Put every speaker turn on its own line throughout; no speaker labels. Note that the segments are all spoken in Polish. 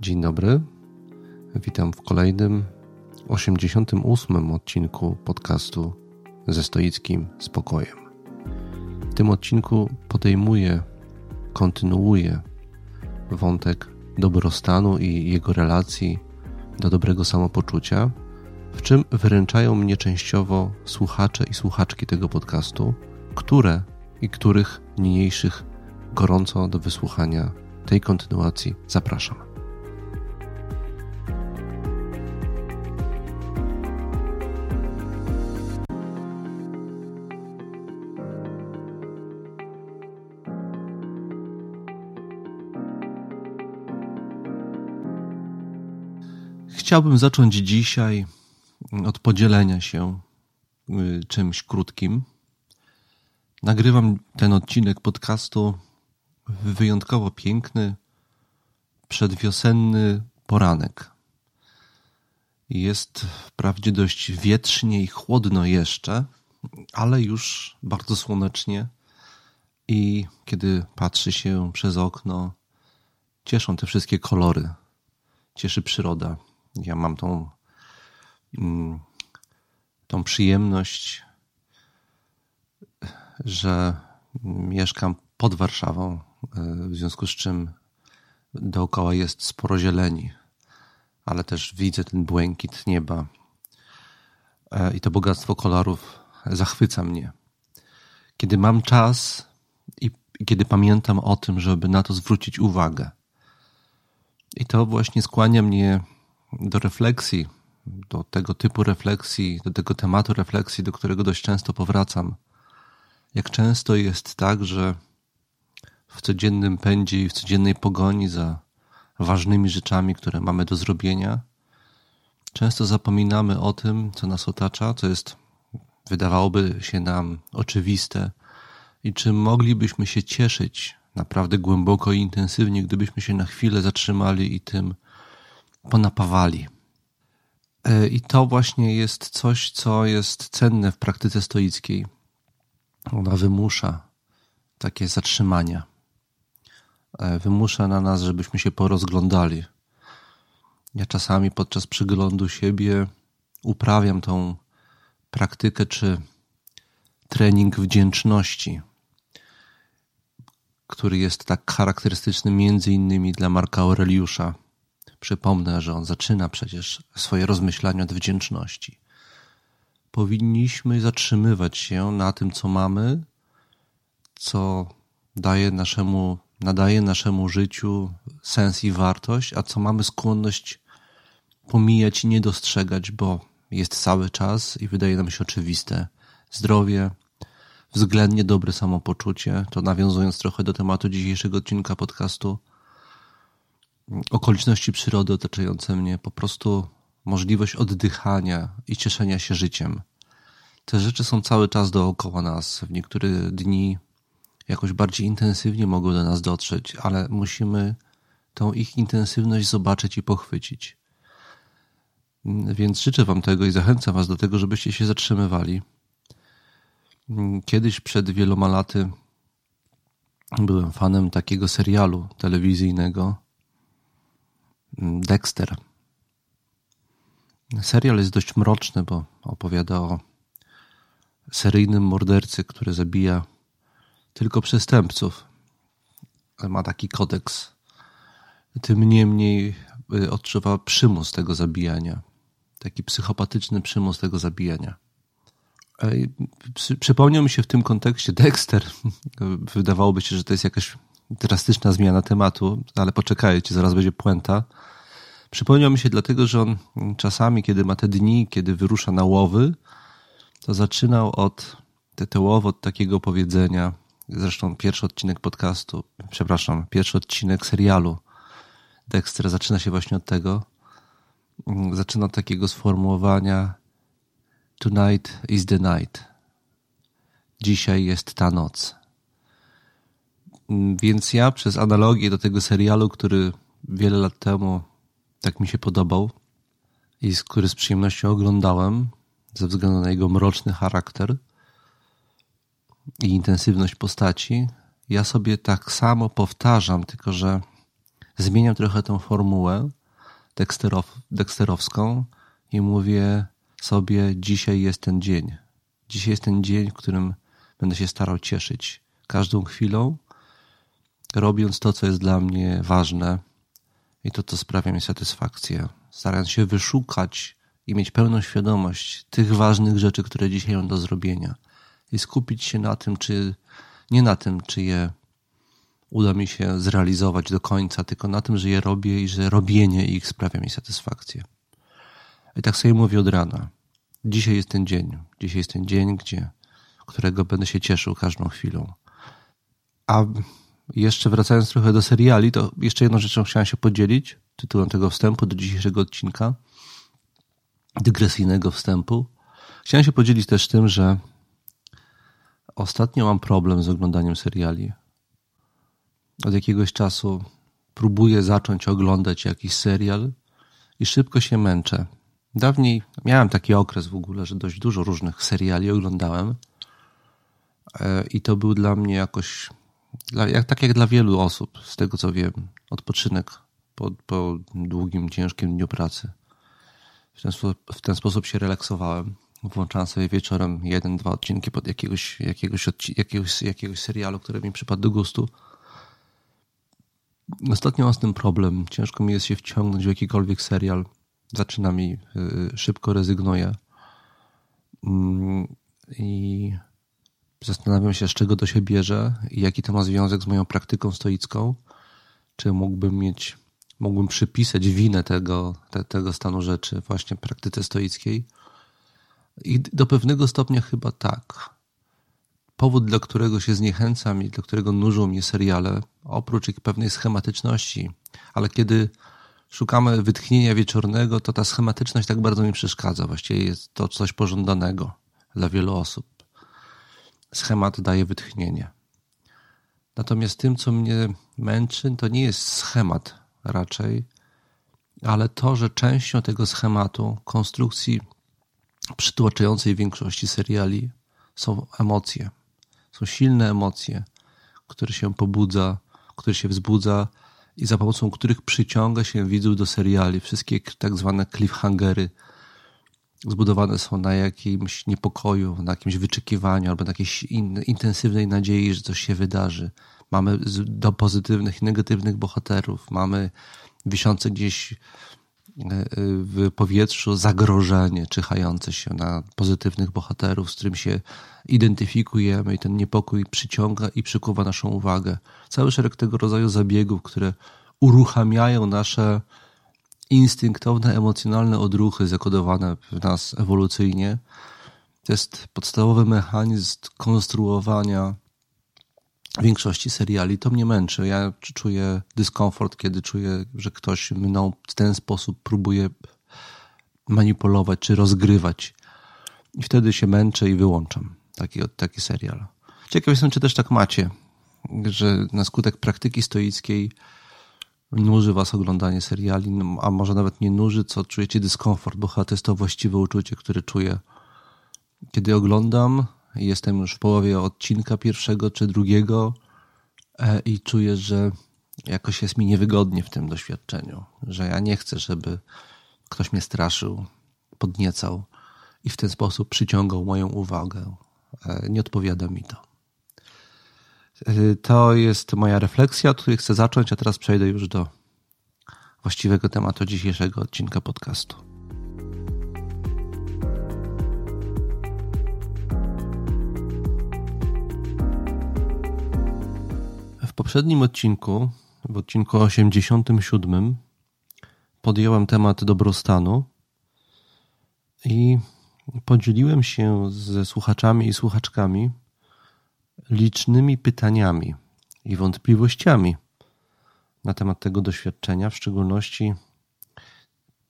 Dzień dobry. Witam w kolejnym 88 odcinku podcastu ze stoickim spokojem. W tym odcinku podejmuję, kontynuuję wątek dobrostanu i jego relacji do dobrego samopoczucia, w czym wyręczają mnie częściowo słuchacze i słuchaczki tego podcastu, które i których niniejszych gorąco do wysłuchania tej kontynuacji zapraszam. Chciałbym zacząć dzisiaj od podzielenia się y, czymś krótkim. Nagrywam ten odcinek podcastu w wyjątkowo piękny, przedwiosenny poranek. Jest wprawdzie dość wietrznie i chłodno jeszcze, ale już bardzo słonecznie i kiedy patrzy się przez okno, cieszą te wszystkie kolory, cieszy przyroda. Ja mam tą, mm, tą przyjemność, że mieszkam pod Warszawą, w związku z czym dookoła jest sporo zieleni, ale też widzę ten błękit nieba e, i to bogactwo kolorów zachwyca mnie. Kiedy mam czas i kiedy pamiętam o tym, żeby na to zwrócić uwagę. I to właśnie skłania mnie do refleksji, do tego typu refleksji, do tego tematu refleksji, do którego dość często powracam. Jak często jest tak, że w codziennym pędzie i w codziennej pogoni za ważnymi rzeczami, które mamy do zrobienia, często zapominamy o tym, co nas otacza, co jest, wydawałoby się nam oczywiste i czym moglibyśmy się cieszyć naprawdę głęboko i intensywnie, gdybyśmy się na chwilę zatrzymali i tym ponapawali. E, I to właśnie jest coś, co jest cenne w praktyce stoickiej. Ona wymusza takie zatrzymania. E, wymusza na nas, żebyśmy się porozglądali. Ja czasami podczas przyglądu siebie uprawiam tą praktykę czy trening wdzięczności, który jest tak charakterystyczny między innymi dla Marka Aureliusza Przypomnę, że on zaczyna przecież swoje rozmyślania od wdzięczności. Powinniśmy zatrzymywać się na tym, co mamy, co daje naszemu, nadaje naszemu życiu sens i wartość, a co mamy skłonność pomijać i nie dostrzegać, bo jest cały czas i wydaje nam się oczywiste. Zdrowie, względnie dobre samopoczucie, to nawiązując trochę do tematu dzisiejszego odcinka podcastu, okoliczności przyrody otaczające mnie, po prostu możliwość oddychania i cieszenia się życiem. Te rzeczy są cały czas dookoła nas. W niektóre dni jakoś bardziej intensywnie mogą do nas dotrzeć, ale musimy tą ich intensywność zobaczyć i pochwycić. Więc życzę Wam tego i zachęcam Was do tego, żebyście się zatrzymywali. Kiedyś przed wieloma laty byłem fanem takiego serialu telewizyjnego Dexter. Serial jest dość mroczny, bo opowiada o seryjnym mordercy, który zabija tylko przestępców. Ma taki kodeks. Tym niemniej y, odczuwa przymus tego zabijania. Taki psychopatyczny przymus tego zabijania. Przypomniał mi się w tym kontekście Dexter. Wydawałoby się, że to jest jakaś drastyczna zmiana tematu, ale poczekajcie, zaraz będzie puenta. Przypomniał mi się dlatego, że on czasami, kiedy ma te dni, kiedy wyrusza na łowy, to zaczynał od te, te łowy od takiego powiedzenia. Zresztą pierwszy odcinek podcastu, przepraszam, pierwszy odcinek serialu Dexter zaczyna się właśnie od tego. Zaczyna od takiego sformułowania Tonight is the night. Dzisiaj jest ta noc. Więc ja przez analogię do tego serialu, który wiele lat temu tak mi się podobał i który z przyjemnością oglądałem ze względu na jego mroczny charakter i intensywność postaci, ja sobie tak samo powtarzam, tylko że zmieniam trochę tą formułę deksterow, deksterowską i mówię sobie, dzisiaj jest ten dzień. Dzisiaj jest ten dzień, w którym będę się starał cieszyć każdą chwilą, robiąc to, co jest dla mnie ważne i to, co sprawia mi satysfakcję. Starając się wyszukać i mieć pełną świadomość tych ważnych rzeczy, które dzisiaj mam do zrobienia i skupić się na tym, czy nie na tym, czy je uda mi się zrealizować do końca, tylko na tym, że je robię i że robienie ich sprawia mi satysfakcję. I tak sobie mówię od rana. Dzisiaj jest ten dzień. Dzisiaj jest ten dzień, gdzie, którego będę się cieszył każdą chwilą. A jeszcze wracając trochę do seriali, to jeszcze jedną rzeczą chciałem się podzielić, tytułem tego wstępu do dzisiejszego odcinka, dygresyjnego wstępu. Chciałem się podzielić też tym, że ostatnio mam problem z oglądaniem seriali. Od jakiegoś czasu próbuję zacząć oglądać jakiś serial i szybko się męczę. Dawniej miałem taki okres w ogóle, że dość dużo różnych seriali oglądałem e, i to był dla mnie jakoś, jak, tak jak dla wielu osób, z tego co wiem, odpoczynek po, po długim, ciężkim dniu pracy. W ten, w ten sposób się relaksowałem. Włączałem sobie wieczorem jeden, dwa odcinki pod jakiegoś, jakiegoś, jakiegoś, jakiegoś serialu, który mi przypadł do gustu. Ostatnio mam z tym problem. Ciężko mi jest się wciągnąć w jakikolwiek serial zaczyna mi y, szybko rezygnuje. Mm, I zastanawiam się, z czego to się bierze i jaki to ma związek z moją praktyką stoicką. Czy mógłbym mieć, mógłbym przypisać winę tego, te, tego stanu rzeczy właśnie praktyce stoickiej? I do pewnego stopnia chyba tak. Powód, dla którego się zniechęcam i dla którego nużą mnie seriale, oprócz ich pewnej schematyczności, ale kiedy szukamy wytchnienia wieczornego, to ta schematyczność tak bardzo mi przeszkadza. Właściwie jest to coś pożądanego dla wielu osób. Schemat daje wytchnienie. Natomiast tym, co mnie męczy, to nie jest schemat raczej, ale to, że częścią tego schematu, konstrukcji przytłaczającej większości seriali są emocje. Są silne emocje, które się pobudza, które się wzbudza i za pomocą których przyciąga się widzów do seriali. Wszystkie tak zwane cliffhangery zbudowane są na jakimś niepokoju, na jakimś wyczekiwaniu albo na jakiejś in, intensywnej nadziei, że coś się wydarzy. Mamy do pozytywnych i negatywnych bohaterów, mamy wiszące gdzieś e, w powietrzu zagrożenie czyhające się na pozytywnych bohaterów, z którym się identyfikujemy i ten niepokój przyciąga i przykuwa naszą uwagę. Cały szereg tego rodzaju zabiegów, które uruchamiają nasze instynktowne, emocjonalne odruchy zakodowane w nas ewolucyjnie. To jest podstawowy mechanizm konstruowania większości seriali. To mnie męczy. Ja czuję dyskomfort, kiedy czuję, że ktoś mną w ten sposób próbuje manipulować czy rozgrywać. I wtedy się męczę i wyłączam taki, taki serial. Ciekaw jestem, czy też tak macie, że na skutek praktyki stoickiej nuży was oglądanie seriali, no, a może nawet nie nuży, co czujecie dyskomfort, bo chyba to jest to właściwe uczucie, które czuję. Kiedy oglądam, jestem już w połowie odcinka pierwszego czy drugiego e, i czuję, że jakoś jest mi niewygodnie w tym doświadczeniu, że ja nie chcę, żeby ktoś mnie straszył, podniecał i w ten sposób przyciągał moją uwagę. E, nie odpowiada mi to. E, to jest moja refleksja, od której chcę zacząć, a teraz przejdę już do właściwego tematu dzisiejszego odcinka podcastu. W poprzednim odcinku, w odcinku 87, podjąłem temat dobrostanu i podzieliłem się ze słuchaczami i słuchaczkami licznymi pytaniami i wątpliwościami na temat tego doświadczenia, w szczególności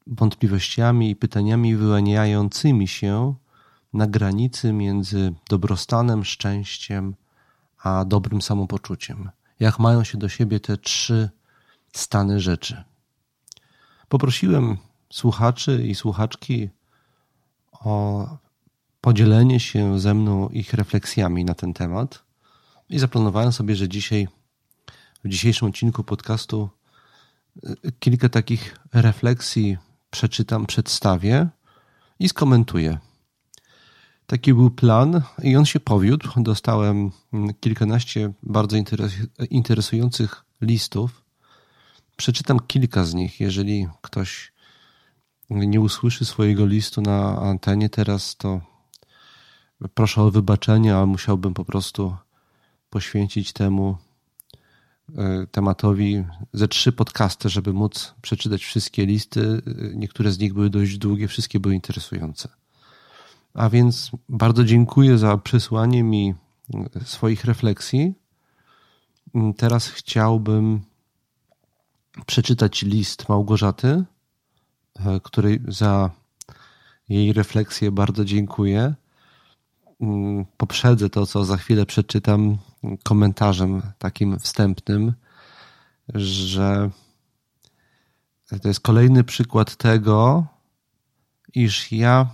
wątpliwościami i pytaniami wyłaniającymi się na granicy między dobrostanem, szczęściem a dobrym samopoczuciem. Jak mają się do siebie te trzy stany rzeczy. Poprosiłem słuchaczy i słuchaczki o podzielenie się ze mną ich refleksjami na ten temat i zaplanowałem sobie, że dzisiaj, w dzisiejszym odcinku podcastu kilka takich refleksji przeczytam, przedstawię i skomentuję. Taki był plan i on się powiódł. Dostałem kilkanaście bardzo interesujących listów. Przeczytam kilka z nich. Jeżeli ktoś nie usłyszy swojego listu na antenie teraz, to proszę o wybaczenie, ale musiałbym po prostu poświęcić temu e, tematowi ze trzy podcasty, żeby móc przeczytać wszystkie listy. Niektóre z nich były dość długie, wszystkie były interesujące. A więc bardzo dziękuję za przysłanie mi swoich refleksji. Teraz chciałbym przeczytać list Małgorzaty, e, której za jej refleksję bardzo dziękuję. Poprzedzę to, co za chwilę przeczytam komentarzem takim wstępnym, że to jest kolejny przykład tego, iż ja,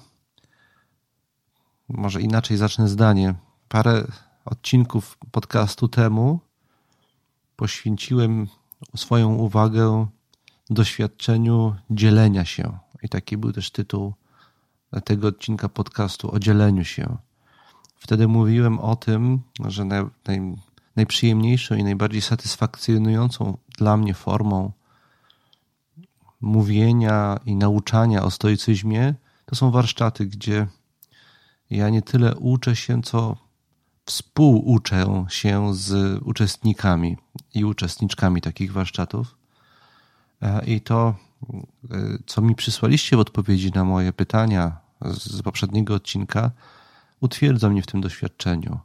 może inaczej zacznę zdanie, parę odcinków podcastu temu poświęciłem swoją uwagę doświadczeniu dzielenia się. I taki był też tytuł tego odcinka podcastu o dzieleniu się. Wtedy mówiłem o tym, że naj, naj, najprzyjemniejszą i najbardziej satysfakcjonującą dla mnie formą mówienia i nauczania o stoicyzmie to są warsztaty, gdzie ja nie tyle uczę się, co współuczę się z uczestnikami i uczestniczkami takich warsztatów. E, I to, e, co mi przysłaliście w odpowiedzi na moje pytania z poprzedniego odcinka, utwierdza mnie w tym doświadczeniu.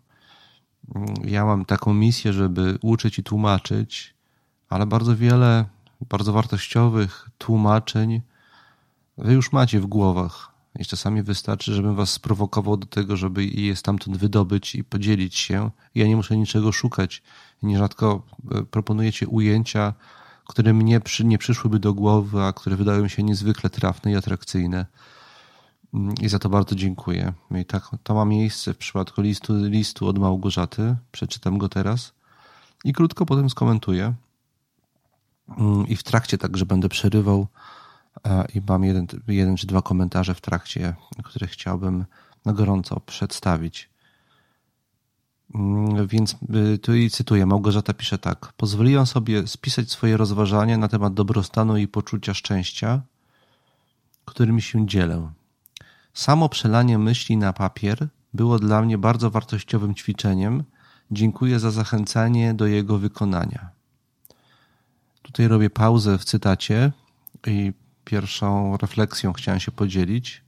Ja mam taką misję, żeby uczyć i tłumaczyć, ale bardzo wiele bardzo wartościowych tłumaczeń wy już macie w głowach. I czasami wystarczy, żebym was sprowokował do tego, żeby je stamtąd wydobyć i podzielić się. Ja nie muszę niczego szukać. Nierzadko e, proponujecie ujęcia, które mnie przy, nie przyszłyby do głowy, a które wydają się niezwykle trafne i atrakcyjne. I za to bardzo dziękuję. I tak, to ma miejsce w przypadku listu, listu od Małgorzaty. Przeczytam go teraz i krótko potem skomentuję. Mm, I w trakcie także będę przerywał i mam jeden, jeden czy dwa komentarze w trakcie, które chciałbym na gorąco przedstawić. Mm, więc y, tu i cytuję, Małgorzata pisze tak. Pozwoliłam sobie spisać swoje rozważania na temat dobrostanu i poczucia szczęścia, którymi się dzielę. Samo przelanie myśli na papier było dla mnie bardzo wartościowym ćwiczeniem. Dziękuję za zachęcenie do jego wykonania. Tutaj robię pauzę w cytacie i pierwszą refleksją chciałem się podzielić.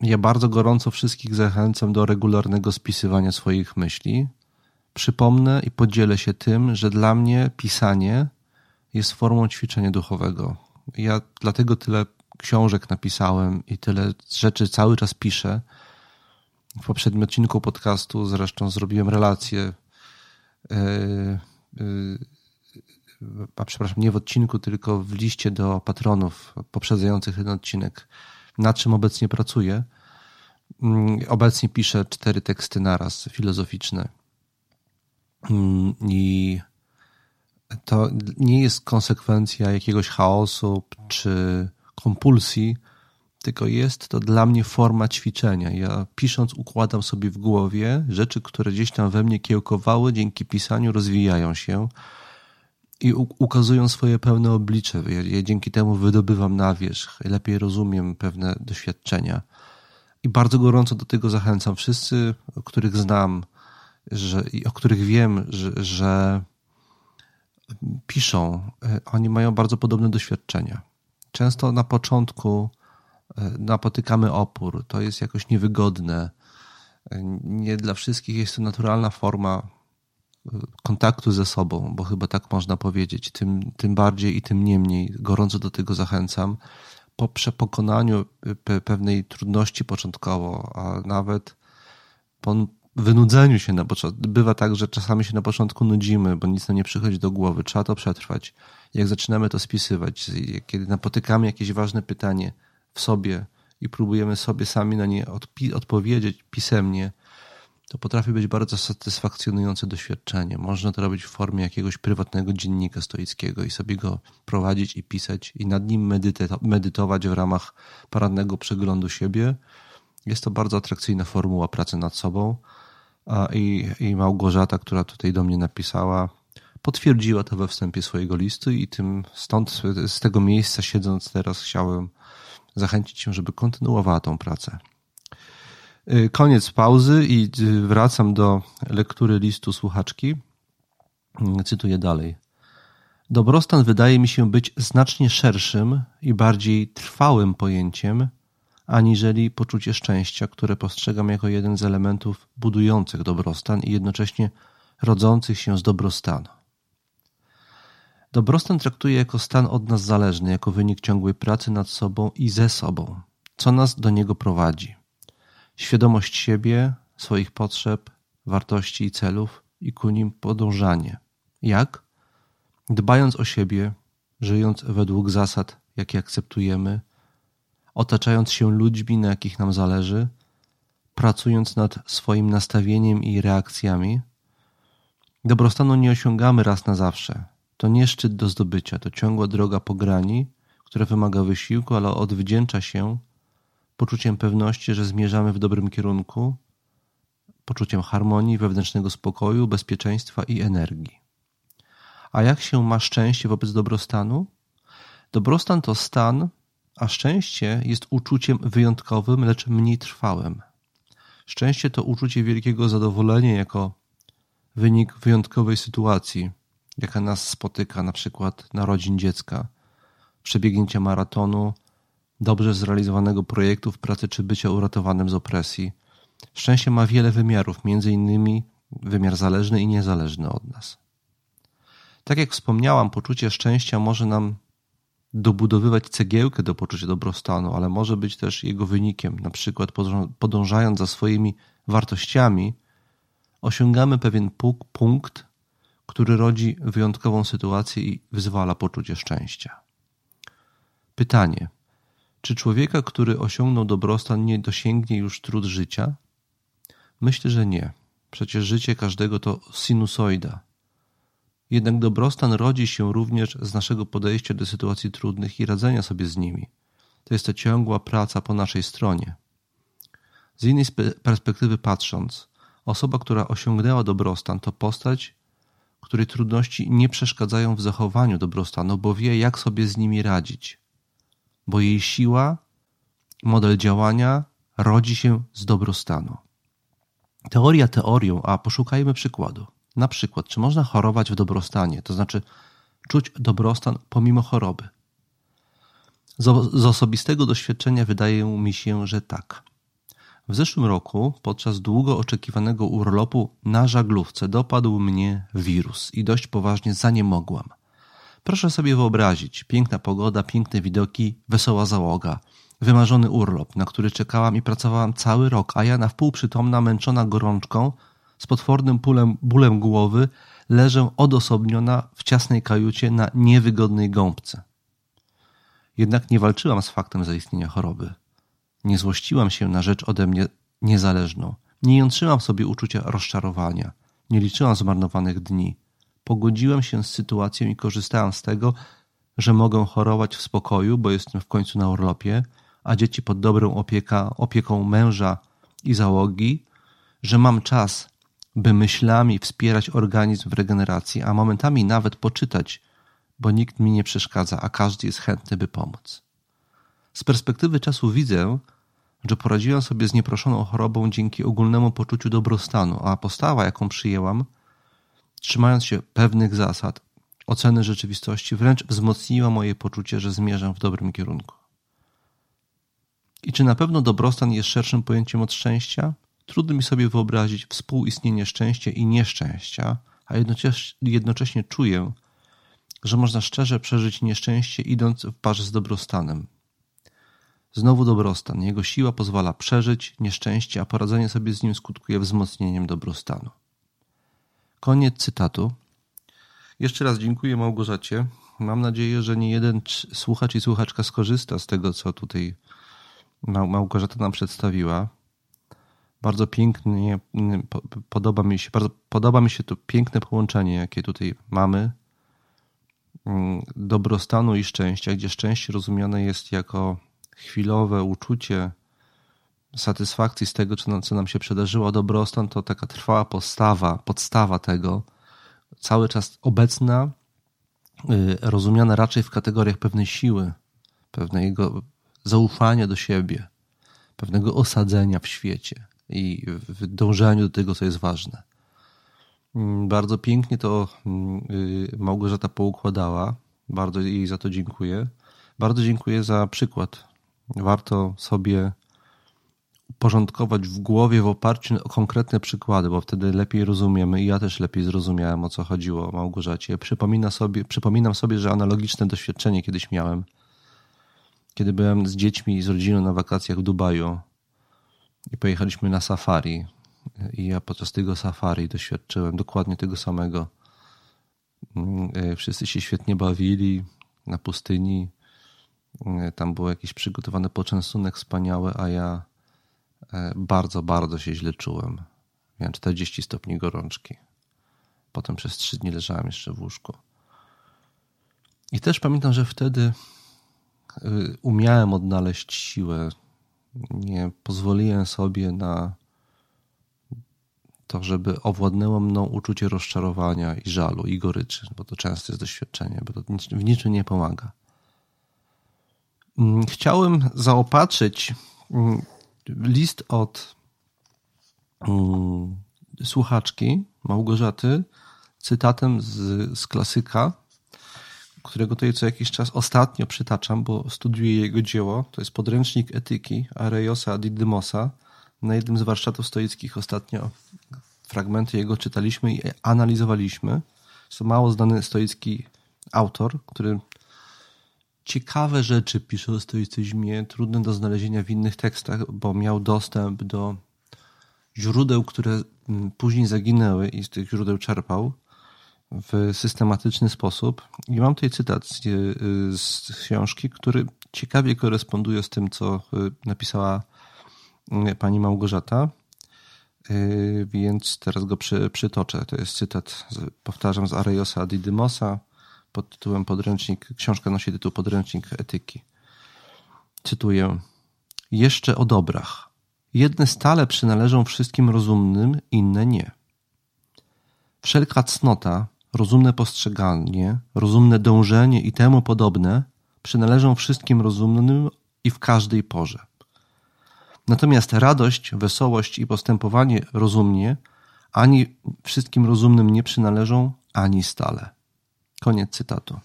Ja bardzo gorąco wszystkich zachęcam do regularnego spisywania swoich myśli. Przypomnę i podzielę się tym, że dla mnie pisanie jest formą ćwiczenia duchowego. Ja dlatego tyle książek napisałem i tyle rzeczy cały czas piszę. W poprzednim odcinku podcastu zresztą zrobiłem relację, yy, yy, a przepraszam, nie w odcinku, tylko w liście do patronów poprzedzających ten odcinek, nad czym obecnie pracuję. Mm, obecnie piszę cztery teksty naraz filozoficzne. Mm, I to nie jest konsekwencja jakiegoś chaosu czy kompulsji, tylko jest to dla mnie forma ćwiczenia. Ja pisząc układam sobie w głowie rzeczy, które gdzieś tam we mnie kiełkowały, dzięki pisaniu rozwijają się i ukazują swoje pełne oblicze. Ja, ja dzięki temu wydobywam na wierzch, lepiej rozumiem pewne doświadczenia. I bardzo gorąco do tego zachęcam. Wszyscy, których znam że, o których wiem, że, że piszą, e, oni mają bardzo podobne doświadczenia. Często na początku e, napotykamy opór, to jest jakoś niewygodne. E, nie dla wszystkich jest to naturalna forma kontaktu ze sobą, bo chyba tak można powiedzieć. Tym, tym bardziej i tym niemniej gorąco do tego zachęcam. Po przepokonaniu pewnej trudności początkowo, a nawet po wynudzeniu się na początku. Bywa tak, że czasami się na początku nudzimy, bo nic nam nie przychodzi do głowy. Trzeba to przetrwać. Jak zaczynamy to spisywać, kiedy napotykamy jakieś ważne pytanie w sobie i próbujemy sobie sami na nie odpowiedzieć pisemnie, to potrafi być bardzo satysfakcjonujące doświadczenie. Można to robić w formie jakiegoś prywatnego dziennika stoickiego i sobie go prowadzić i pisać i nad nim medytować w ramach porannego przeglądu siebie. Jest to bardzo atrakcyjna formuła pracy nad sobą. I, I Małgorzata, która tutaj do mnie napisała, potwierdziła to we wstępie swojego listu i tym stąd z tego miejsca siedząc teraz chciałem zachęcić cię, żeby kontynuowała tą pracę. Y, koniec pauzy i y, wracam do lektury listu słuchaczki. Y, cytuję dalej. Dobrostan wydaje mi się być znacznie szerszym i bardziej trwałym pojęciem, aniżeli poczucie szczęścia, które postrzegam jako jeden z elementów budujących dobrostan i jednocześnie rodzących się z dobrostanu. Dobrostan traktuję jako stan od nas zależny, jako wynik ciągłej pracy nad sobą i ze sobą, co nas do niego prowadzi. Świadomość siebie, swoich potrzeb, wartości i celów i ku nim podążanie. Jak? Dbając o siebie, żyjąc według zasad, jakie akceptujemy, otaczając się ludźmi, na jakich nam zależy, pracując nad swoim nastawieniem i reakcjami. Dobrostanu nie osiągamy raz na zawsze. To nie szczyt do zdobycia, to ciągła droga po grani, która wymaga wysiłku, ale odwdzięcza się poczuciem pewności, że zmierzamy w dobrym kierunku, poczuciem harmonii, wewnętrznego spokoju, bezpieczeństwa i energii. A jak się ma szczęście wobec dobrostanu? Dobrostan to stan, a szczęście jest uczuciem wyjątkowym, lecz mniej trwałym. Szczęście to uczucie wielkiego zadowolenia jako wynik wyjątkowej sytuacji, jaka nas spotyka, na przykład narodzin dziecka, przebiegnięcia maratonu, dobrze zrealizowanego projektu w pracy czy bycia uratowanym z opresji. Szczęście ma wiele wymiarów, między innymi wymiar zależny i niezależny od nas. Tak jak wspomniałam, poczucie szczęścia może nam dobudowywać cegiełkę do poczucia dobrostanu, ale może być też jego wynikiem. Na przykład podążając za swoimi wartościami, osiągamy pewien punkt, który rodzi wyjątkową sytuację i wyzwala poczucie szczęścia. Pytanie: czy człowieka, który osiągnął dobrostan, nie dosięgnie już trud życia? Myślę, że nie. Przecież życie każdego to sinusoida. Jednak dobrostan rodzi się również z naszego podejścia do sytuacji trudnych i radzenia sobie z nimi. To jest to ciągła praca po naszej stronie. Z innej perspektywy patrząc, osoba, która osiągnęła dobrostan, to postać, której trudności nie przeszkadzają w zachowaniu dobrostanu, bo wie, jak sobie z nimi radzić bo jej siła, model działania rodzi się z dobrostanu. Teoria teorią, a poszukajmy przykładu. Na przykład, czy można chorować w dobrostanie, to znaczy czuć dobrostan pomimo choroby? Z, z osobistego doświadczenia wydaje mi się, że tak. W zeszłym roku, podczas długo oczekiwanego urlopu na żaglówce, dopadł mnie wirus i dość poważnie zaniemogłam. Proszę sobie wyobrazić, piękna pogoda, piękne widoki, wesoła załoga, wymarzony urlop, na który czekałam i pracowałam cały rok, a ja na wpół przytomna, męczona gorączką, z potwornym pulem, bólem głowy, leżę odosobniona w ciasnej kajucie na niewygodnej gąbce. Jednak nie walczyłam z faktem zaistnienia choroby. Nie złościłam się na rzecz ode mnie niezależną. Nie jątrzyłam sobie uczucia rozczarowania. Nie liczyłam zmarnowanych dni. Pogodziłem się z sytuacją i korzystałem z tego, że mogę chorować w spokoju, bo jestem w końcu na urlopie, a dzieci pod dobrą opieka, opieką męża i załogi, że mam czas, by myślami wspierać organizm w regeneracji, a momentami nawet poczytać, bo nikt mi nie przeszkadza, a każdy jest chętny, by pomóc. Z perspektywy czasu widzę, że poradziłem sobie z nieproszoną chorobą dzięki ogólnemu poczuciu dobrostanu, a postawa, jaką przyjęłam, trzymając się pewnych zasad, oceny rzeczywistości wręcz wzmocniła moje poczucie, że zmierzam w dobrym kierunku. I czy na pewno dobrostan jest szerszym pojęciem od szczęścia? Trudno mi sobie wyobrazić współistnienie szczęścia i nieszczęścia, a jednocześnie, czuję, że można szczerze przeżyć nieszczęście idąc w parze z dobrostanem. Znowu dobrostan. Jego siła pozwala przeżyć nieszczęście, a poradzenie sobie z nim skutkuje wzmocnieniem dobrostanu. Koniec cytatu. Jeszcze raz dziękuję Małgorzacie. Mam nadzieję, że nie jeden słuchacz i słuchaczka skorzysta z tego, co tutaj Małgorzata nam przedstawiła, Bardzo pięknie, podoba mi się, bardzo podoba mi się to piękne połączenie, jakie tutaj mamy. Mm, dobrostanu i szczęścia, gdzie szczęście rozumiane jest jako chwilowe uczucie satysfakcji z tego, co nam się przydarzyło. Dobrostan to taka trwała postawa, podstawa tego, cały czas obecna, y, rozumiana raczej w kategoriach pewnej siły, pewnego zaufania do siebie, pewnego osadzenia w świecie i w dążeniu do tego, co jest ważne. Mm, bardzo pięknie to mm, y, Małgorzata poukładała. Bardzo jej za to dziękuję. Bardzo dziękuję za przykład. Warto sobie porządkować w głowie w oparciu o konkretne przykłady, bo wtedy lepiej rozumiemy i ja też lepiej zrozumiałem, o co chodziło Małgorzacie. Przypomina sobie, przypominam sobie, że analogiczne doświadczenie kiedyś miałem, kiedy byłem z dziećmi i z rodziną na wakacjach w Dubaju i pojechaliśmy na safari. I ja podczas tego safari doświadczyłem dokładnie tego samego. Mm, e, wszyscy się świetnie bawili na pustyni. E, tam był jakiś przygotowany poczęstunek wspaniały, a ja e, bardzo, bardzo się źle czułem. Miałem 40 stopni gorączki. Potem przez trzy dni leżałem jeszcze w łóżku. I też pamiętam, że wtedy umiałem odnaleźć siłę nie pozwoliłem sobie na to, żeby owładnęło mną uczucie rozczarowania i żalu i goryczy, bo to często jest doświadczenie, bo to w niczym nie pomaga. Mm, chciałem zaopatrzyć mm, list od mm, słuchaczki Małgorzaty cytatem z, z klasyka którego tutaj co jakiś czas ostatnio przytaczam, bo studiuję jego dzieło. To jest podręcznik etyki Areiosa Didymosa. Na jednym z warsztatów stoickich ostatnio fragmenty jego czytaliśmy i analizowaliśmy. Jest to mało znany stoicki autor, który ciekawe rzeczy pisze o stoicyzmie, trudne do znalezienia w innych tekstach, bo miał dostęp do źródeł, które mm, później zaginęły i z tych źródeł czerpał w systematyczny sposób. I mam tutaj cytat z, z książki, który ciekawie koresponduje z tym, co y, napisała y, pani Małgorzata. Y, więc teraz go przy, przytoczę. To jest cytat, powtarzam, z Arejosa Didymosa pod tytułem Podręcznik. Książka nosi tytuł Podręcznik etyki. Cytuję. Jeszcze o dobrach. Jedne stale przynależą wszystkim rozumnym, inne nie. Wszelka cnota, rozumne postrzeganie, rozumne dążenie i temu podobne przynależą wszystkim rozumnym i w każdej porze. Natomiast radość, wesołość i postępowanie rozumnie ani wszystkim rozumnym nie przynależą, ani stale. Koniec cytatu.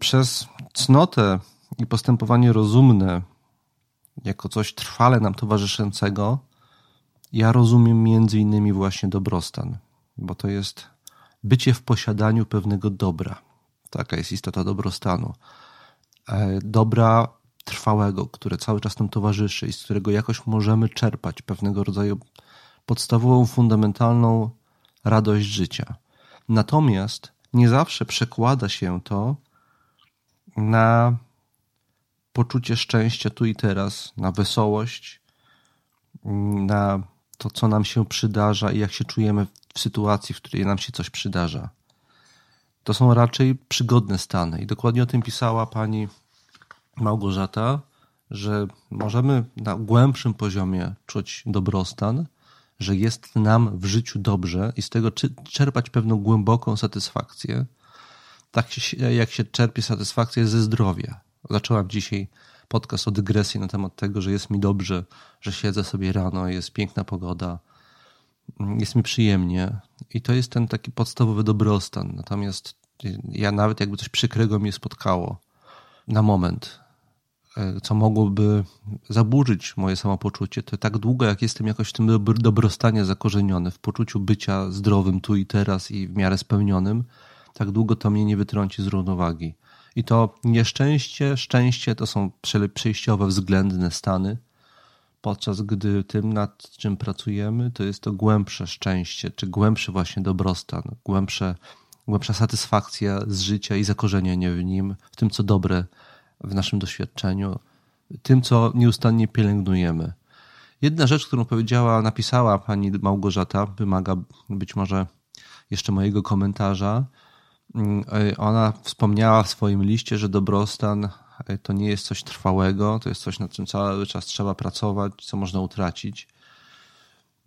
Przez cnotę i postępowanie rozumne, jako coś trwale nam towarzyszącego, ja rozumiem między innymi właśnie dobrostan bo to jest bycie w posiadaniu pewnego dobra. Taka jest istota dobrostanu. E, dobra trwałego, które cały czas nam towarzyszy i z którego jakoś możemy czerpać pewnego rodzaju podstawową, fundamentalną radość życia. Natomiast nie zawsze przekłada się to na poczucie szczęścia tu i teraz, na wesołość, na to, co nam się przydarza i jak się czujemy w sytuacji, w której nam się coś przydarza. To są raczej przygodne stany. I dokładnie o tym pisała pani Małgorzata, że możemy na głębszym poziomie czuć dobrostan, że jest nam w życiu dobrze i z tego czerpać pewną głęboką satysfakcję, tak jak się czerpie satysfakcję ze zdrowia. Zacząłem dzisiaj podcast o dygresji na temat tego, że jest mi dobrze, że siedzę sobie rano, jest piękna pogoda, jest mi przyjemnie i to jest ten taki podstawowy dobrostan. Natomiast ja nawet jakby coś przykrego mnie spotkało na moment, e, co mogłoby zaburzyć moje samopoczucie, to tak długo jak jestem jakoś w tym dobrostanie zakorzeniony, w poczuciu bycia zdrowym tu i teraz i w miarę spełnionym, tak długo to mnie nie wytrąci z równowagi. I to nieszczęście, szczęście to są przejściowe, względne stany, podczas gdy tym, nad czym pracujemy, to jest to głębsze szczęście, czy głębszy właśnie dobrostan, głębsze, głębsza satysfakcja z życia i zakorzenienie w nim, w tym, co dobre w naszym doświadczeniu, tym, co nieustannie pielęgnujemy. Jedna rzecz, którą powiedziała, napisała pani Małgorzata, wymaga być może jeszcze mojego komentarza. Mm, ona wspomniała w swoim liście, że dobrostan to nie jest coś trwałego, to jest coś, nad czym cały czas trzeba pracować, co można utracić.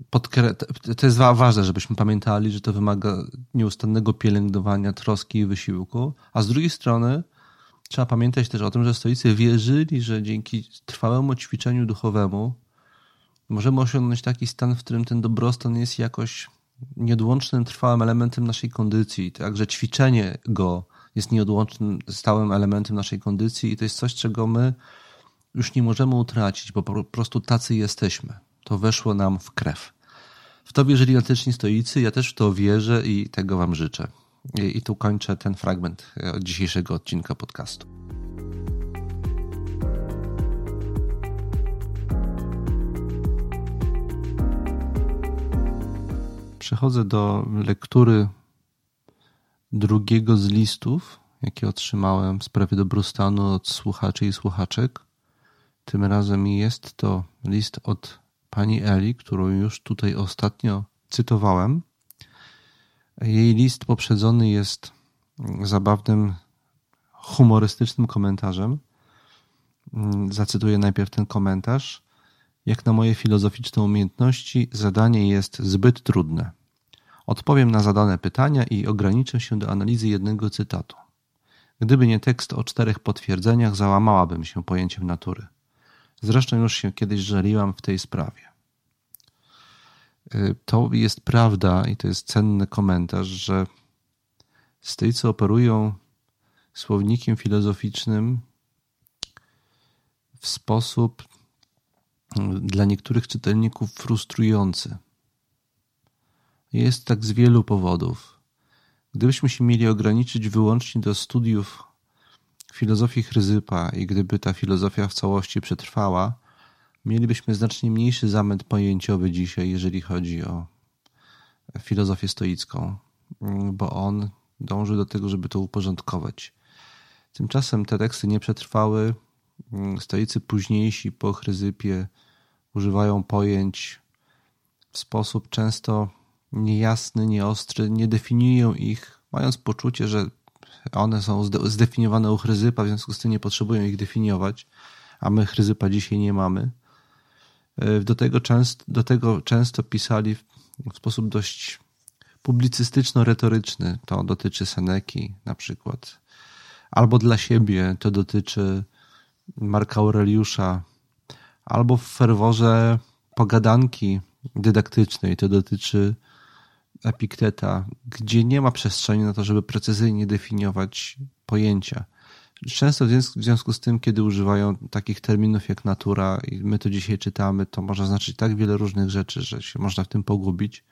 Podkre... To jest ważne, żebyśmy pamiętali, że to wymaga nieustannego pielęgnowania, troski i wysiłku, a z drugiej strony trzeba pamiętać też o tym, że stoicy wierzyli, że dzięki trwałemu ćwiczeniu duchowemu możemy osiągnąć taki stan, w którym ten dobrostan jest jakoś nieodłącznym, trwałym elementem naszej kondycji. Także ćwiczenie go jest nieodłącznym, stałym elementem naszej kondycji i to jest coś, czego my już nie możemy utracić, bo po prostu tacy jesteśmy. To weszło nam w krew. W to wierzyli antyczni stoicy, ja też w to wierzę i tego Wam życzę. I, i tu kończę ten fragment e, dzisiejszego odcinka podcastu. Przechodzę do lektury drugiego z listów, jakie otrzymałem w sprawie dobrostanu od słuchaczy i słuchaczek. Tym razem jest to list od pani Eli, którą już tutaj ostatnio cytowałem. Jej list poprzedzony jest zabawnym, humorystycznym komentarzem. Zacytuję najpierw ten komentarz. Jak na moje filozoficzne umiejętności, zadanie jest zbyt trudne. Odpowiem na zadane pytania i ograniczę się do analizy jednego cytatu. Gdyby nie tekst o czterech potwierdzeniach, załamałabym się pojęciem natury. Zresztą już się kiedyś żaliłam w tej sprawie. Y, to jest prawda i to jest cenny komentarz, że stoicy operują słownikiem filozoficznym w sposób y, dla niektórych czytelników frustrujący. Jest tak z wielu powodów. Gdybyśmy się mieli ograniczyć wyłącznie do studiów filozofii Chryzypa i gdyby ta filozofia w całości przetrwała, mielibyśmy znacznie mniejszy zamęt pojęciowy dzisiaj, jeżeli chodzi o filozofię stoicką, bo on dąży do tego, żeby to uporządkować. Tymczasem te teksty nie przetrwały. Stoicy późniejsi po Chryzypie używają pojęć w sposób często niejasny, nieostry, nie definiują ich, mając poczucie, że one są zdefiniowane u Chryzypa, w związku z tym nie potrzebują ich definiować, a my Chryzypa dzisiaj nie mamy. E, do tego, często, do tego często pisali w, sposób dość publicystyczno-retoryczny. To dotyczy Seneki na przykład. Albo dla siebie to dotyczy Marka Aureliusza. Albo w ferworze pogadanki dydaktycznej to dotyczy Epikteta, gdzie nie ma przestrzeni na to, żeby precyzyjnie definiować pojęcia. Często w związku z tym, kiedy używają takich terminów jak natura i my to dzisiaj czytamy, to może znaczyć tak wiele różnych rzeczy, że się można w tym pogubić.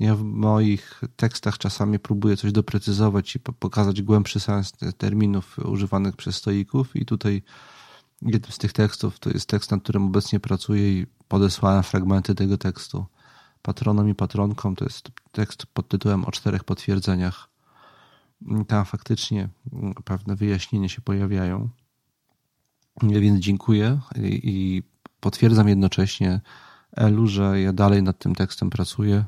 Ja w moich tekstach czasami próbuję coś doprecyzować i pokazać głębszy sens terminów używanych przez stoików i tutaj jednym z tych tekstów to jest tekst, nad którym obecnie pracuję i podesłałem fragmenty tego tekstu patronom i patronkom. To jest tekst pod tytułem o czterech potwierdzeniach. Tam faktycznie pewne wyjaśnienia się pojawiają. Więc dziękuję i potwierdzam jednocześnie Elu, że ja dalej nad tym tekstem pracuję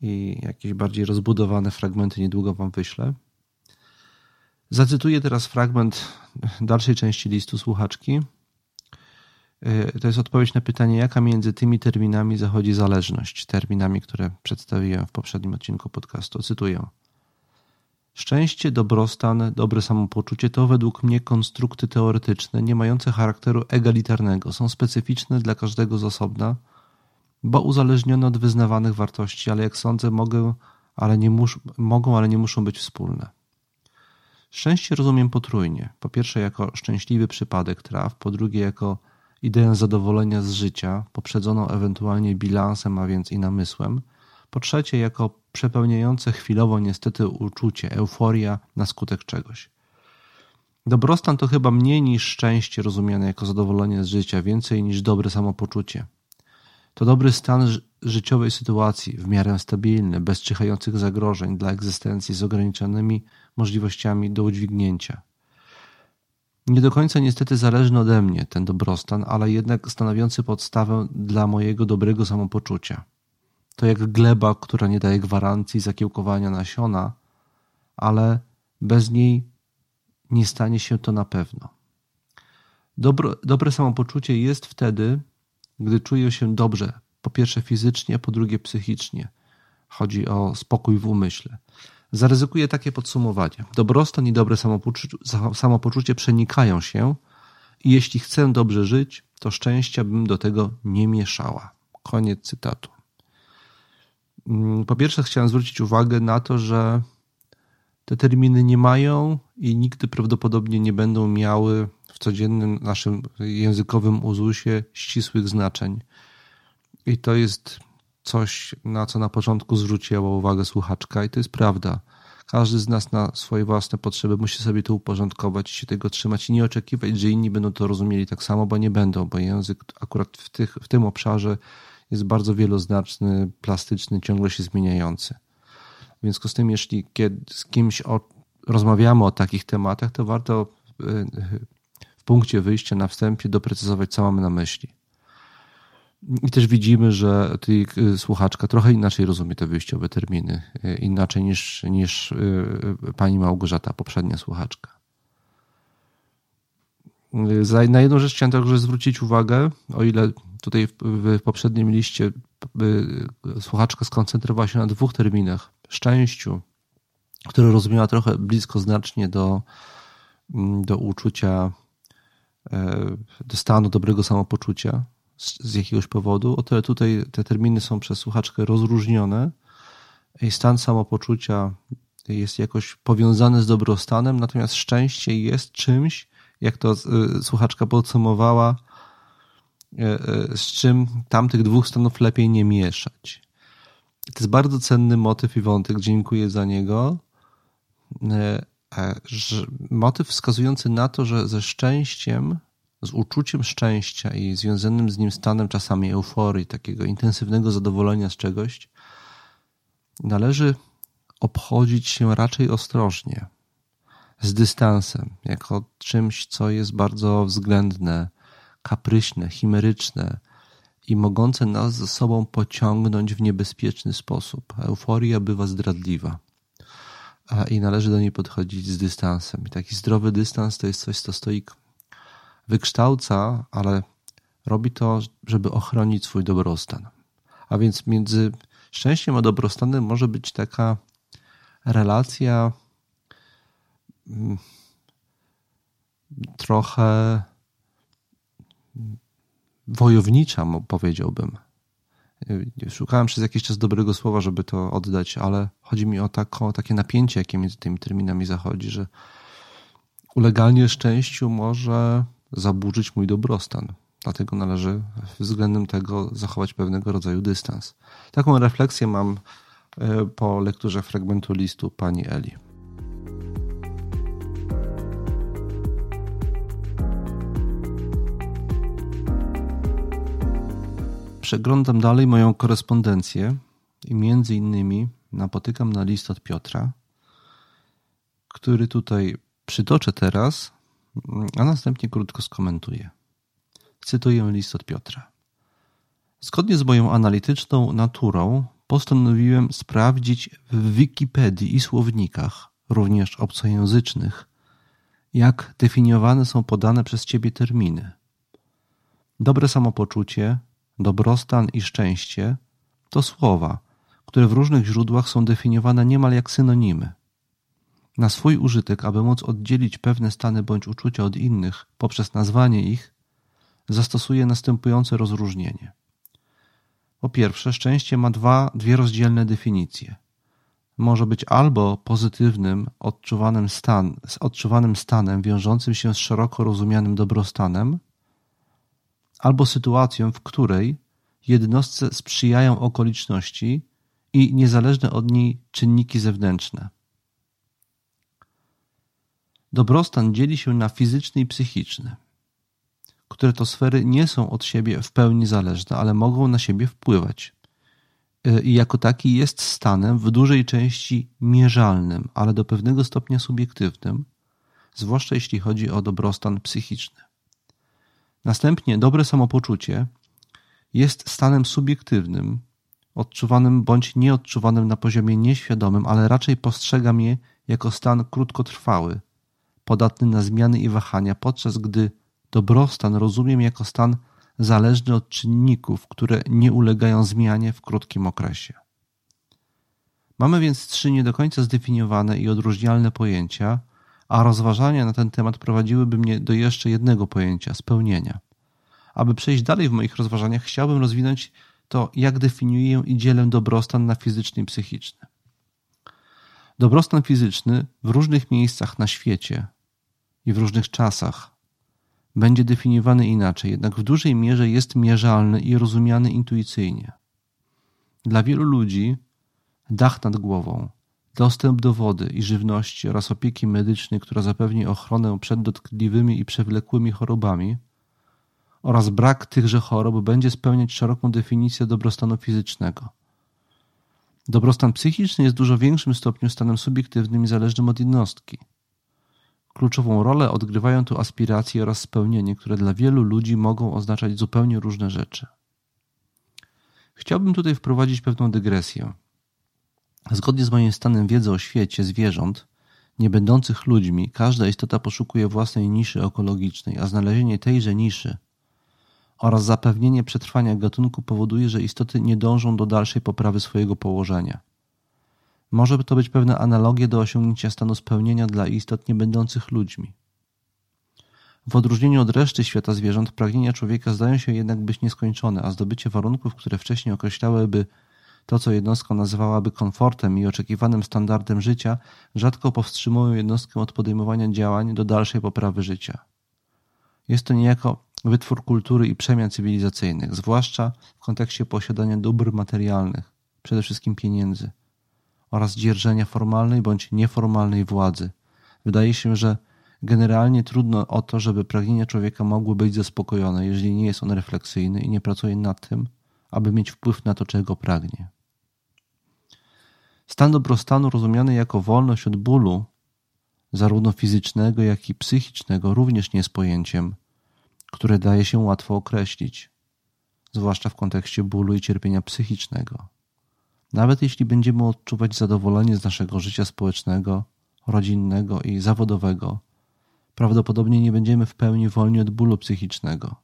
i jakieś bardziej rozbudowane fragmenty niedługo Wam wyślę. Zacytuję teraz fragment dalszej części listu słuchaczki. Y, to jest odpowiedź na pytanie, jaka między tymi terminami zachodzi zależność, terminami, które przedstawiłem w poprzednim odcinku podcastu. Cytuję. Szczęście, dobrostan, dobre samopoczucie to według mnie konstrukty teoretyczne, nie mające charakteru egalitarnego. Są specyficzne dla każdego z osobna, bo uzależnione od wyznawanych wartości, ale jak sądzę, mogę, ale nie mus, mogą, ale nie muszą być wspólne. Szczęście rozumiem potrójnie. Po pierwsze, jako szczęśliwy przypadek traw, po drugie, jako ideę zadowolenia z życia, poprzedzoną ewentualnie bilansem, a więc i namysłem. Po trzecie, jako przepełniające chwilowo niestety uczucie, euforia na skutek czegoś. Dobrostan to chyba mniej niż szczęście rozumiane jako zadowolenie z życia, więcej niż dobre samopoczucie. To dobry stan życiowej sytuacji, w miarę stabilny, bez czyhających zagrożeń dla egzystencji z ograniczonymi możliwościami do udźwignięcia. Nie do końca niestety zależny ode mnie ten dobrostan, ale jednak stanowiący podstawę dla mojego dobrego samopoczucia. To jak gleba, która nie daje gwarancji zakiełkowania nasiona, ale bez niej nie stanie się to na pewno. Dobre samopoczucie jest wtedy, gdy czuję się dobrze, po pierwsze fizycznie, po drugie psychicznie. Chodzi o spokój w umyśle. Zaryzykuję takie podsumowanie. Dobrostan i dobre samopoczucie, przenikają się i jeśli chcę dobrze żyć, to szczęścia bym do tego nie mieszała. Koniec cytatu. Mm, po pierwsze, chciałem zwrócić uwagę na to, że te terminy nie mają i nigdy prawdopodobnie nie będą miały w codziennym naszym językowym uzusie ścisłych znaczeń. I to jest coś, na co na początku zwróciła uwagę słuchaczka, i to jest prawda. Każdy z nas na swoje własne potrzeby musi sobie to uporządkować i się tego trzymać i nie oczekiwać, że inni będą to rozumieli tak samo, bo nie będą, bo język akurat w, tych, w tym obszarze jest bardzo wieloznaczny, plastyczny, ciągle się zmieniający. W związku z tym, jeśli z kimś o, rozmawiamy o takich tematach, to warto y, w punkcie wyjścia na wstępie doprecyzować, co mamy na myśli. I też widzimy, że ty, słuchaczka trochę inaczej rozumie te wyjściowe terminy, y, inaczej niż, niż pani Małgorzata, poprzednia słuchaczka. Na jedną rzecz chciałem także zwrócić uwagę, o ile tutaj w, poprzednim liście słuchaczka skoncentrowała się na dwóch terminach. Szczęściu, które rozumiała trochę blisko znacznie do, mm, do uczucia, e, do stanu dobrego samopoczucia z, z jakiegoś powodu. O tyle tutaj te terminy są przez słuchaczkę rozróżnione i stan samopoczucia jest jakoś powiązany z dobrostanem, natomiast szczęście jest czymś, jak to e, słuchaczka podsumowała, e, z czym tamtych dwóch stanów lepiej nie mieszać. To jest bardzo cenny motyw i wątek, dziękuję za niego. E, e, motyw wskazujący na to, że ze szczęściem, z uczuciem szczęścia i związanym z nim stanem czasami euforii, takiego intensywnego zadowolenia z czegoś, należy obchodzić się raczej ostrożnie, z dystansem, jako czymś, co jest bardzo względne, kapryśne, chimeryczne, i mogące nas ze sobą pociągnąć w niebezpieczny sposób. Euforia bywa zdradliwa i należy do niej podchodzić z dystansem. I taki zdrowy dystans to jest coś, co stoik wykształca, ale robi to, żeby ochronić swój dobrostan. A więc między szczęściem a dobrostanem może być taka relacja mm, trochę wojownicza, powiedziałbym. Szukałem przez jakiś czas dobrego słowa, żeby to oddać, ale chodzi mi o taką, takie napięcie, jakie między tymi terminami zachodzi, że uleganie szczęściu może zaburzyć mój dobrostan. Dlatego należy względem tego zachować pewnego rodzaju dystans. Taką refleksję mam e, po lekturze fragmentu listu pani Eli. przeglądam dalej moją korespondencję i między innymi napotykam na list od Piotra, który tutaj przytoczę teraz, a następnie krótko skomentuję. Cytuję list od Piotra. Zgodnie z moją analityczną naturą postanowiłem sprawdzić w Wikipedii i słownikach, również obcojęzycznych, jak definiowane są podane przez Ciebie terminy. Dobre samopoczucie, dobrostan i szczęście to słowa, które w różnych źródłach są definiowane niemal jak synonimy. Na swój użytek, aby móc oddzielić pewne stany bądź uczucia od innych poprzez nazwanie ich, zastosuję następujące rozróżnienie. Po pierwsze, szczęście ma dwa, dwie rozdzielne definicje. Może być albo pozytywnym, odczuwanym, stan, odczuwanym stanem wiążącym się z szeroko rozumianym dobrostanem, albo sytuacją, w której jednostce sprzyjają okoliczności i niezależne od niej czynniki zewnętrzne. Dobrostan dzieli się na fizyczny i psychiczny, które to sfery nie są od siebie w pełni zależne, ale mogą na siebie wpływać. Y, I jako taki jest stanem w dużej części mierzalnym, ale do pewnego stopnia subiektywnym, zwłaszcza jeśli chodzi o dobrostan psychiczny. Następnie dobre samopoczucie jest stanem subiektywnym, odczuwanym bądź nieodczuwanym na poziomie nieświadomym, ale raczej postrzegam je jako stan krótkotrwały, podatny na zmiany i wahania, podczas gdy dobrostan rozumiem jako stan zależny od czynników, które nie ulegają zmianie w krótkim okresie. Mamy więc trzy nie do końca zdefiniowane i odróżnialne pojęcia, a rozważania na ten temat prowadziłyby mnie do jeszcze jednego pojęcia spełnienia. Aby przejść dalej w moich rozważaniach, chciałbym rozwinąć to, jak definiuję i dzielę dobrostan na fizyczny i psychiczny. Dobrostan fizyczny w różnych miejscach na świecie i w różnych czasach będzie definiowany inaczej, jednak w dużej mierze jest mierzalny i rozumiany intuicyjnie. Dla wielu ludzi dach nad głową, dostęp do wody i żywności oraz opieki medycznej, która zapewni ochronę przed dotkliwymi i przewlekłymi chorobami oraz brak tychże chorób będzie spełniać szeroką definicję dobrostanu fizycznego. Dobrostan psychiczny jest w dużo większym stopniu stanem subiektywnym i zależnym od jednostki. Kluczową rolę odgrywają tu aspiracje oraz spełnienie, które dla wielu ludzi mogą oznaczać zupełnie różne rzeczy. Chciałbym tutaj wprowadzić pewną dygresję. Zgodnie z moim stanem wiedzy o świecie zwierząt, nie będących ludźmi, każda istota poszukuje własnej niszy ekologicznej, a znalezienie tejże niszy oraz zapewnienie przetrwania gatunku powoduje, że istoty nie dążą do dalszej poprawy swojego położenia. Może to być pewna analogia do osiągnięcia stanu spełnienia dla istot nie będących ludźmi. W odróżnieniu od reszty świata zwierząt, pragnienia człowieka zdają się jednak być nieskończone, a zdobycie warunków, które wcześniej określałyby to, co jednostka nazywałaby komfortem i oczekiwanym standardem życia, rzadko powstrzymują jednostkę od podejmowania działań do dalszej poprawy życia. Jest to niejako wytwór kultury i przemian cywilizacyjnych, zwłaszcza w kontekście posiadania dóbr materialnych, przede wszystkim pieniędzy, oraz dzierżenia formalnej bądź nieformalnej władzy. Wydaje się, że generalnie trudno o to, żeby pragnienia człowieka mogły być zaspokojone, jeżeli nie jest on refleksyjny i nie pracuje nad tym, aby mieć wpływ na to, czego pragnie. Stan dobrostanu rozumiany jako wolność od bólu, zarówno fizycznego, jak i psychicznego, również nie jest pojęciem, które daje się łatwo określić, zwłaszcza w kontekście bólu i cierpienia psychicznego. Nawet jeśli będziemy odczuwać zadowolenie z naszego życia społecznego, rodzinnego i zawodowego, prawdopodobnie nie będziemy w pełni wolni od bólu psychicznego.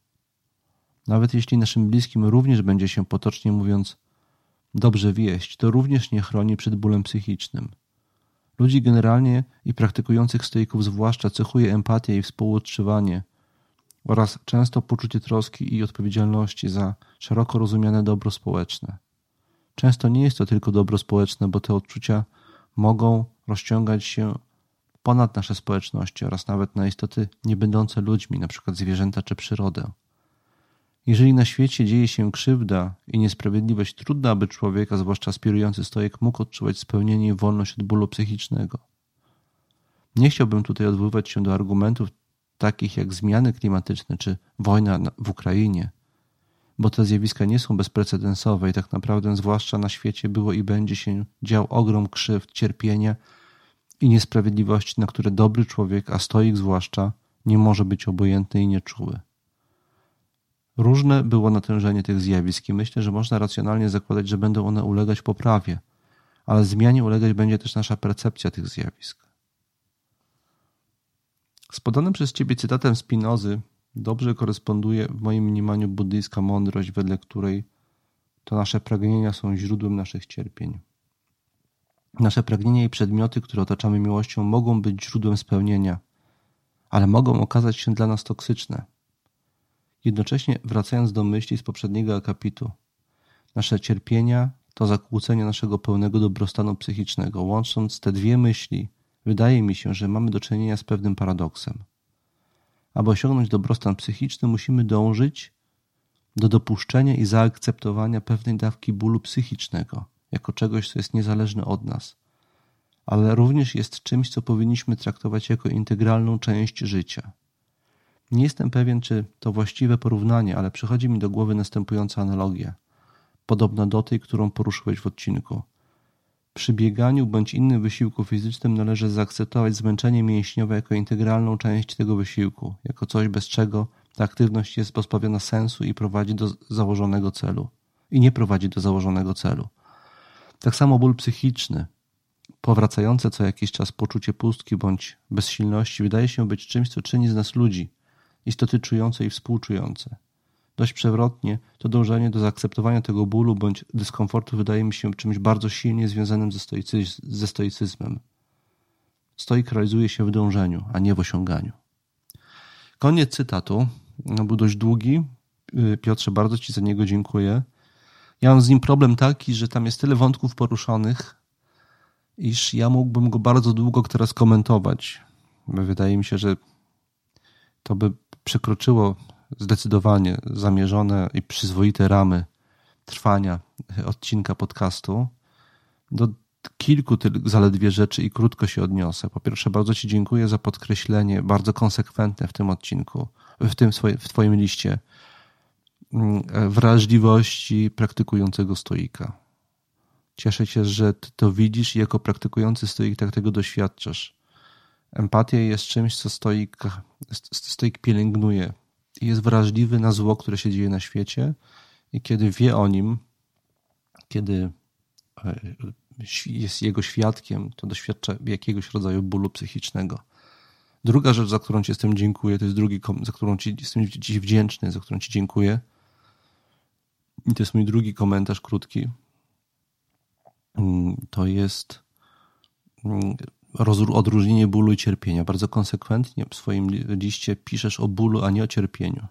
Nawet jeśli naszym bliskim również będzie się potocznie mówiąc dobrze wieść, to również nie chroni przed bólem psychicznym. Ludzi generalnie i praktykujących stoików zwłaszcza cechuje empatia i współodczuwanie oraz często poczucie troski i odpowiedzialności za szeroko rozumiane dobro społeczne. Często nie jest to tylko dobro społeczne, bo te odczucia mogą rozciągać się ponad nasze społeczności oraz nawet na istoty nie będące ludźmi, np. zwierzęta czy przyrodę. Jeżeli na świecie dzieje się krzywda i niesprawiedliwość, trudno, aby człowiek, a zwłaszcza aspirujący stojek, mógł odczuwać spełnienie i wolność od bólu psychicznego. Nie chciałbym tutaj odwoływać się do argumentów takich jak zmiany klimatyczne czy wojna w Ukrainie, bo te zjawiska nie są bezprecedensowe i tak naprawdę zwłaszcza na świecie było i będzie się dział ogrom krzywd, cierpienia i niesprawiedliwości, na które dobry człowiek, a stoik zwłaszcza, nie może być obojętny i nieczuły. Różne było natężenie tych zjawisk i myślę, że można racjonalnie zakładać, że będą one ulegać poprawie, ale zmianie ulegać będzie też nasza percepcja tych zjawisk. Z podanym przez Ciebie cytatem Spinozy dobrze koresponduje w moim mniemaniu buddyjska mądrość, wedle której to nasze pragnienia są źródłem naszych cierpień. Nasze pragnienia i przedmioty, które otaczamy miłością, mogą być źródłem spełnienia, ale mogą okazać się dla nas toksyczne. Jednocześnie, wracając do myśli z poprzedniego akapitu, nasze cierpienia to zakłócenie naszego pełnego dobrostanu psychicznego. Łącząc te dwie myśli, wydaje mi się, że mamy do czynienia z pewnym paradoksem. Aby osiągnąć dobrostan psychiczny, musimy dążyć do dopuszczenia i zaakceptowania pewnej dawki bólu psychicznego jako czegoś, co jest niezależne od nas, ale również jest czymś, co powinniśmy traktować jako integralną część życia. Nie jestem pewien, czy to właściwe porównanie, ale przychodzi mi do głowy następująca analogia, podobna do tej, którą poruszyłeś w odcinku. Przy bieganiu bądź innym wysiłku fizycznym należy zaakceptować zmęczenie mięśniowe jako integralną część tego wysiłku, jako coś, bez czego ta aktywność jest pozbawiona sensu i prowadzi do założonego celu. I nie prowadzi do założonego celu. Tak samo ból psychiczny, powracające co jakiś czas poczucie pustki bądź bezsilności wydaje się być czymś, co czyni z nas ludzi, istoty czujące i współczujące. Dość przewrotnie, to dążenie do zaakceptowania tego bólu bądź dyskomfortu wydaje mi się czymś bardzo silnie związanym ze, stoicyz ze stoicyzmem. Stoik realizuje się w dążeniu, a nie w osiąganiu. Koniec cytatu. Był dość długi. Y, Piotrze, bardzo Ci za niego dziękuję. Ja mam z nim problem taki, że tam jest tyle wątków poruszonych, iż ja mógłbym go bardzo długo teraz komentować. Wydaje mi się, że to by przekroczyło zdecydowanie zamierzone i przyzwoite ramy trwania odcinka podcastu. Do kilku zaledwie rzeczy i krótko się odniosę. Po pierwsze, bardzo Ci dziękuję za podkreślenie bardzo konsekwentne w tym odcinku, w tym swoim, w Twoim liście mm, wrażliwości praktykującego stoika. Cieszę się, że Ty to widzisz i jako praktykujący stoik tak tego doświadczasz. Empatia jest czymś, co stoik, stoik pielęgnuje i jest wrażliwy na zło, które się dzieje na świecie i kiedy wie o nim, kiedy e, jest jego świadkiem, to doświadcza jakiegoś rodzaju bólu psychicznego. Druga rzecz, za którą Ci jestem dziękuję, to jest drugi, za którą Ci jestem Ci wdzięczny, za którą Ci dziękuję. I to jest mój drugi komentarz krótki. Mm, to jest mm, odróżnienie bólu i cierpienia. Bardzo konsekwentnie w swoim liście piszesz o bólu, a nie o cierpieniu.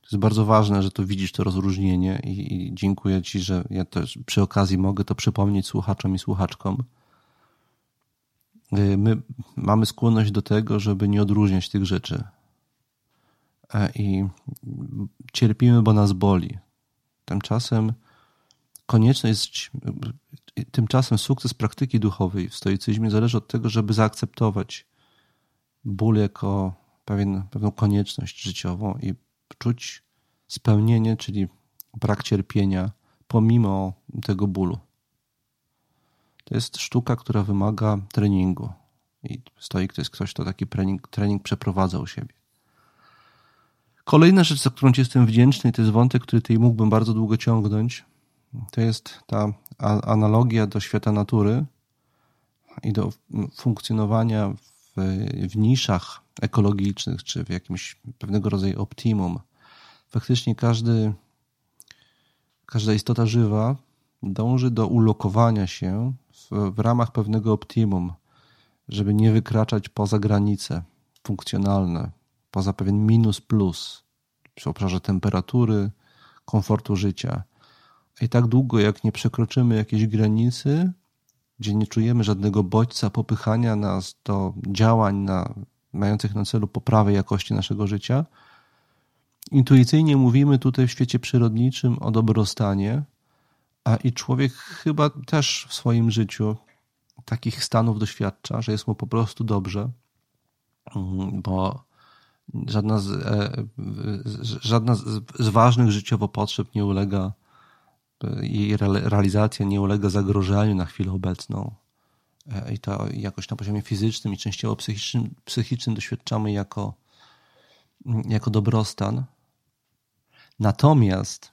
To jest bardzo ważne, że to widzisz to rozróżnienie i, i dziękuję Ci, że ja też przy okazji mogę to przypomnieć słuchaczom i słuchaczkom. Y, my mamy skłonność do tego, żeby nie odróżniać tych rzeczy. E, I cierpimy, bo nas boli. Tymczasem konieczność Tymczasem sukces praktyki duchowej w stoicyzmie zależy od tego, żeby zaakceptować ból jako pewien, pewną konieczność życiową i czuć spełnienie, czyli brak cierpienia pomimo tego bólu. To jest sztuka, która wymaga treningu. I stoik to jest ktoś, kto taki trening, trening przeprowadza u siebie. Kolejna rzecz, za którą Ci jestem wdzięczny, to jest wątek, który tutaj mógłbym bardzo długo ciągnąć. To jest ta analogia do świata natury i do funkcjonowania w, w niszach ekologicznych, czy w jakimś pewnego rodzaju optimum. Faktycznie każdy, każda istota żywa dąży do ulokowania się w, w ramach pewnego optimum, żeby nie wykraczać poza granice funkcjonalne, poza pewien minus plus przy obszarze temperatury, komfortu życia. I tak długo, jak nie przekroczymy jakiejś granicy, gdzie nie czujemy żadnego bodźca popychania nas do działań na, mających na celu poprawę jakości naszego życia, intuicyjnie mówimy tutaj w świecie przyrodniczym o dobrostanie, a i człowiek chyba też w swoim życiu takich stanów doświadcza, że jest mu po prostu dobrze, bo żadna z, e, żadna z ważnych życiowo potrzeb nie ulega jej realizacja nie ulega zagrożeniu na chwilę obecną. E, I to jakoś na poziomie fizycznym i częściowo psychicznym, psychicznym doświadczamy jako, jako dobrostan. Natomiast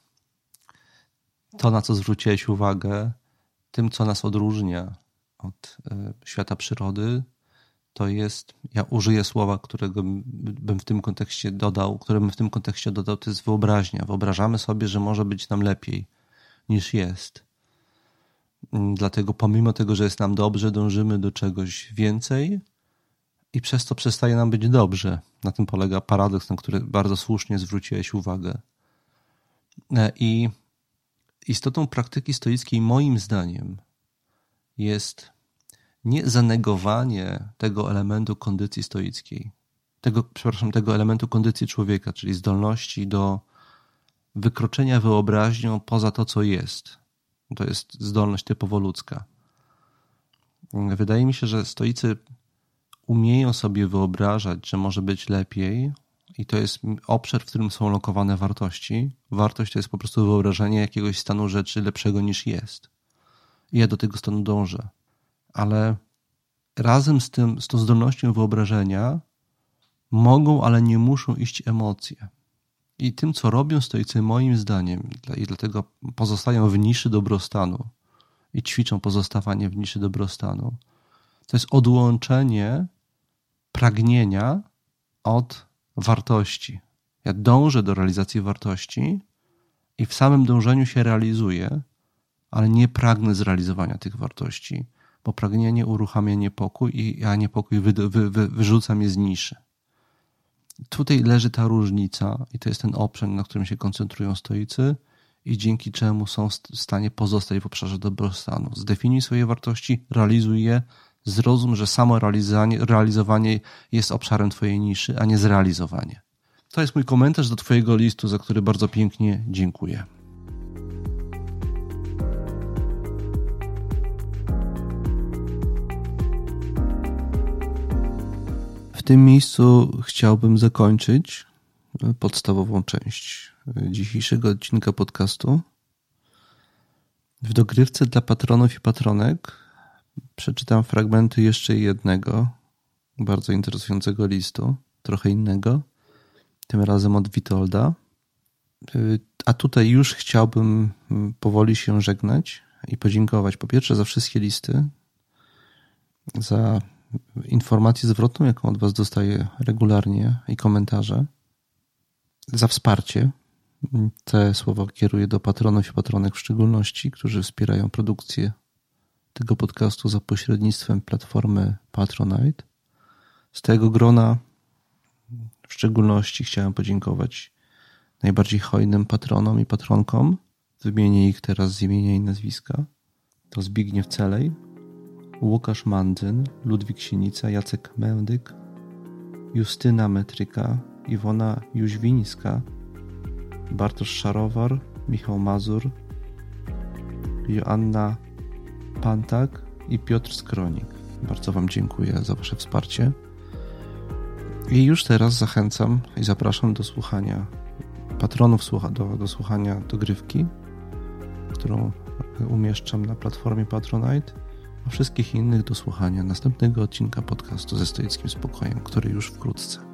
to, na co zwróciłeś uwagę, tym, co nas odróżnia od e, świata przyrody, to jest, ja użyję słowa, którego bym w tym kontekście dodał, które bym w tym kontekście dodał, to jest wyobraźnia. Wyobrażamy sobie, że może być nam lepiej niż jest. Mm, dlatego, pomimo tego, że jest nam dobrze, dążymy do czegoś więcej i przez to przestaje nam być dobrze. Na tym polega paradoks, na który bardzo słusznie zwróciłeś uwagę. E, I istotą praktyki stoickiej, moim zdaniem, jest nie zanegowanie tego elementu kondycji stoickiej, tego, przepraszam, tego elementu kondycji człowieka, czyli zdolności do wykroczenia wyobraźnią poza to, co jest. To jest zdolność typowo ludzka. Wydaje mi się, że stoicy umieją sobie wyobrażać, że może być lepiej, i to jest obszar, w którym są lokowane wartości. Wartość to jest po prostu wyobrażenie jakiegoś stanu rzeczy lepszego niż jest. i ja do tego stanu dążę. Ale razem z, tym, z tą zdolnością wyobrażenia mogą, ale nie muszą iść emocje. I tym, co robią stoicy, moim zdaniem, i dlatego pozostają w niszy dobrostanu i ćwiczą pozostawanie w niszy dobrostanu, to jest odłączenie pragnienia od wartości. Ja dążę do realizacji wartości i w samym dążeniu się realizuję, ale nie pragnę zrealizowania tych wartości, bo pragnienie uruchamia niepokój i ja niepokój wy, wy, wy, wyrzucam je z niszy. Tutaj leży ta różnica i to jest ten obszar, na którym się koncentrują stoicy i dzięki czemu są w stanie pozostać w obszarze dobrostanu. Zdefiniuj swoje wartości, realizuj je, zrozum, że samo realizowanie jest obszarem twojej niszy, a nie zrealizowanie. To jest mój komentarz do twojego listu, za który bardzo pięknie dziękuję. W tym miejscu chciałbym zakończyć podstawową część dzisiejszego odcinka podcastu. W dogrywce dla patronów i patronek przeczytam fragmenty jeszcze jednego bardzo interesującego listu, trochę innego, tym razem od Witolda. A tutaj już chciałbym powoli się żegnać i podziękować po pierwsze za wszystkie listy, za informację zwrotną, jaką od Was dostaję regularnie i komentarze, za wsparcie. Te słowa kieruję do patronów i patronek w szczególności, którzy wspierają produkcję tego podcastu za pośrednictwem platformy Patronite. Z tego grona w szczególności chciałem podziękować najbardziej hojnym patronom i patronkom. Wymienię ich teraz z imienia i nazwiska. To Zbigniew Celej, Łukasz Mandzyn, Ludwik Sienica, Jacek Mędyk, Justyna Metryka, Iwona Jóźwińska, Bartosz Szarowar, Michał Mazur, Joanna Pantak i Piotr Skronik. Bardzo Wam dziękuję za Wasze wsparcie. I już teraz zachęcam i zapraszam do słuchania patronów do, do słuchania dogrywki, którą umieszczam na platformie Patronite, a wszystkich innych do słuchania następnego odcinka podcastu ze stoickim spokojem, który już wkrótce.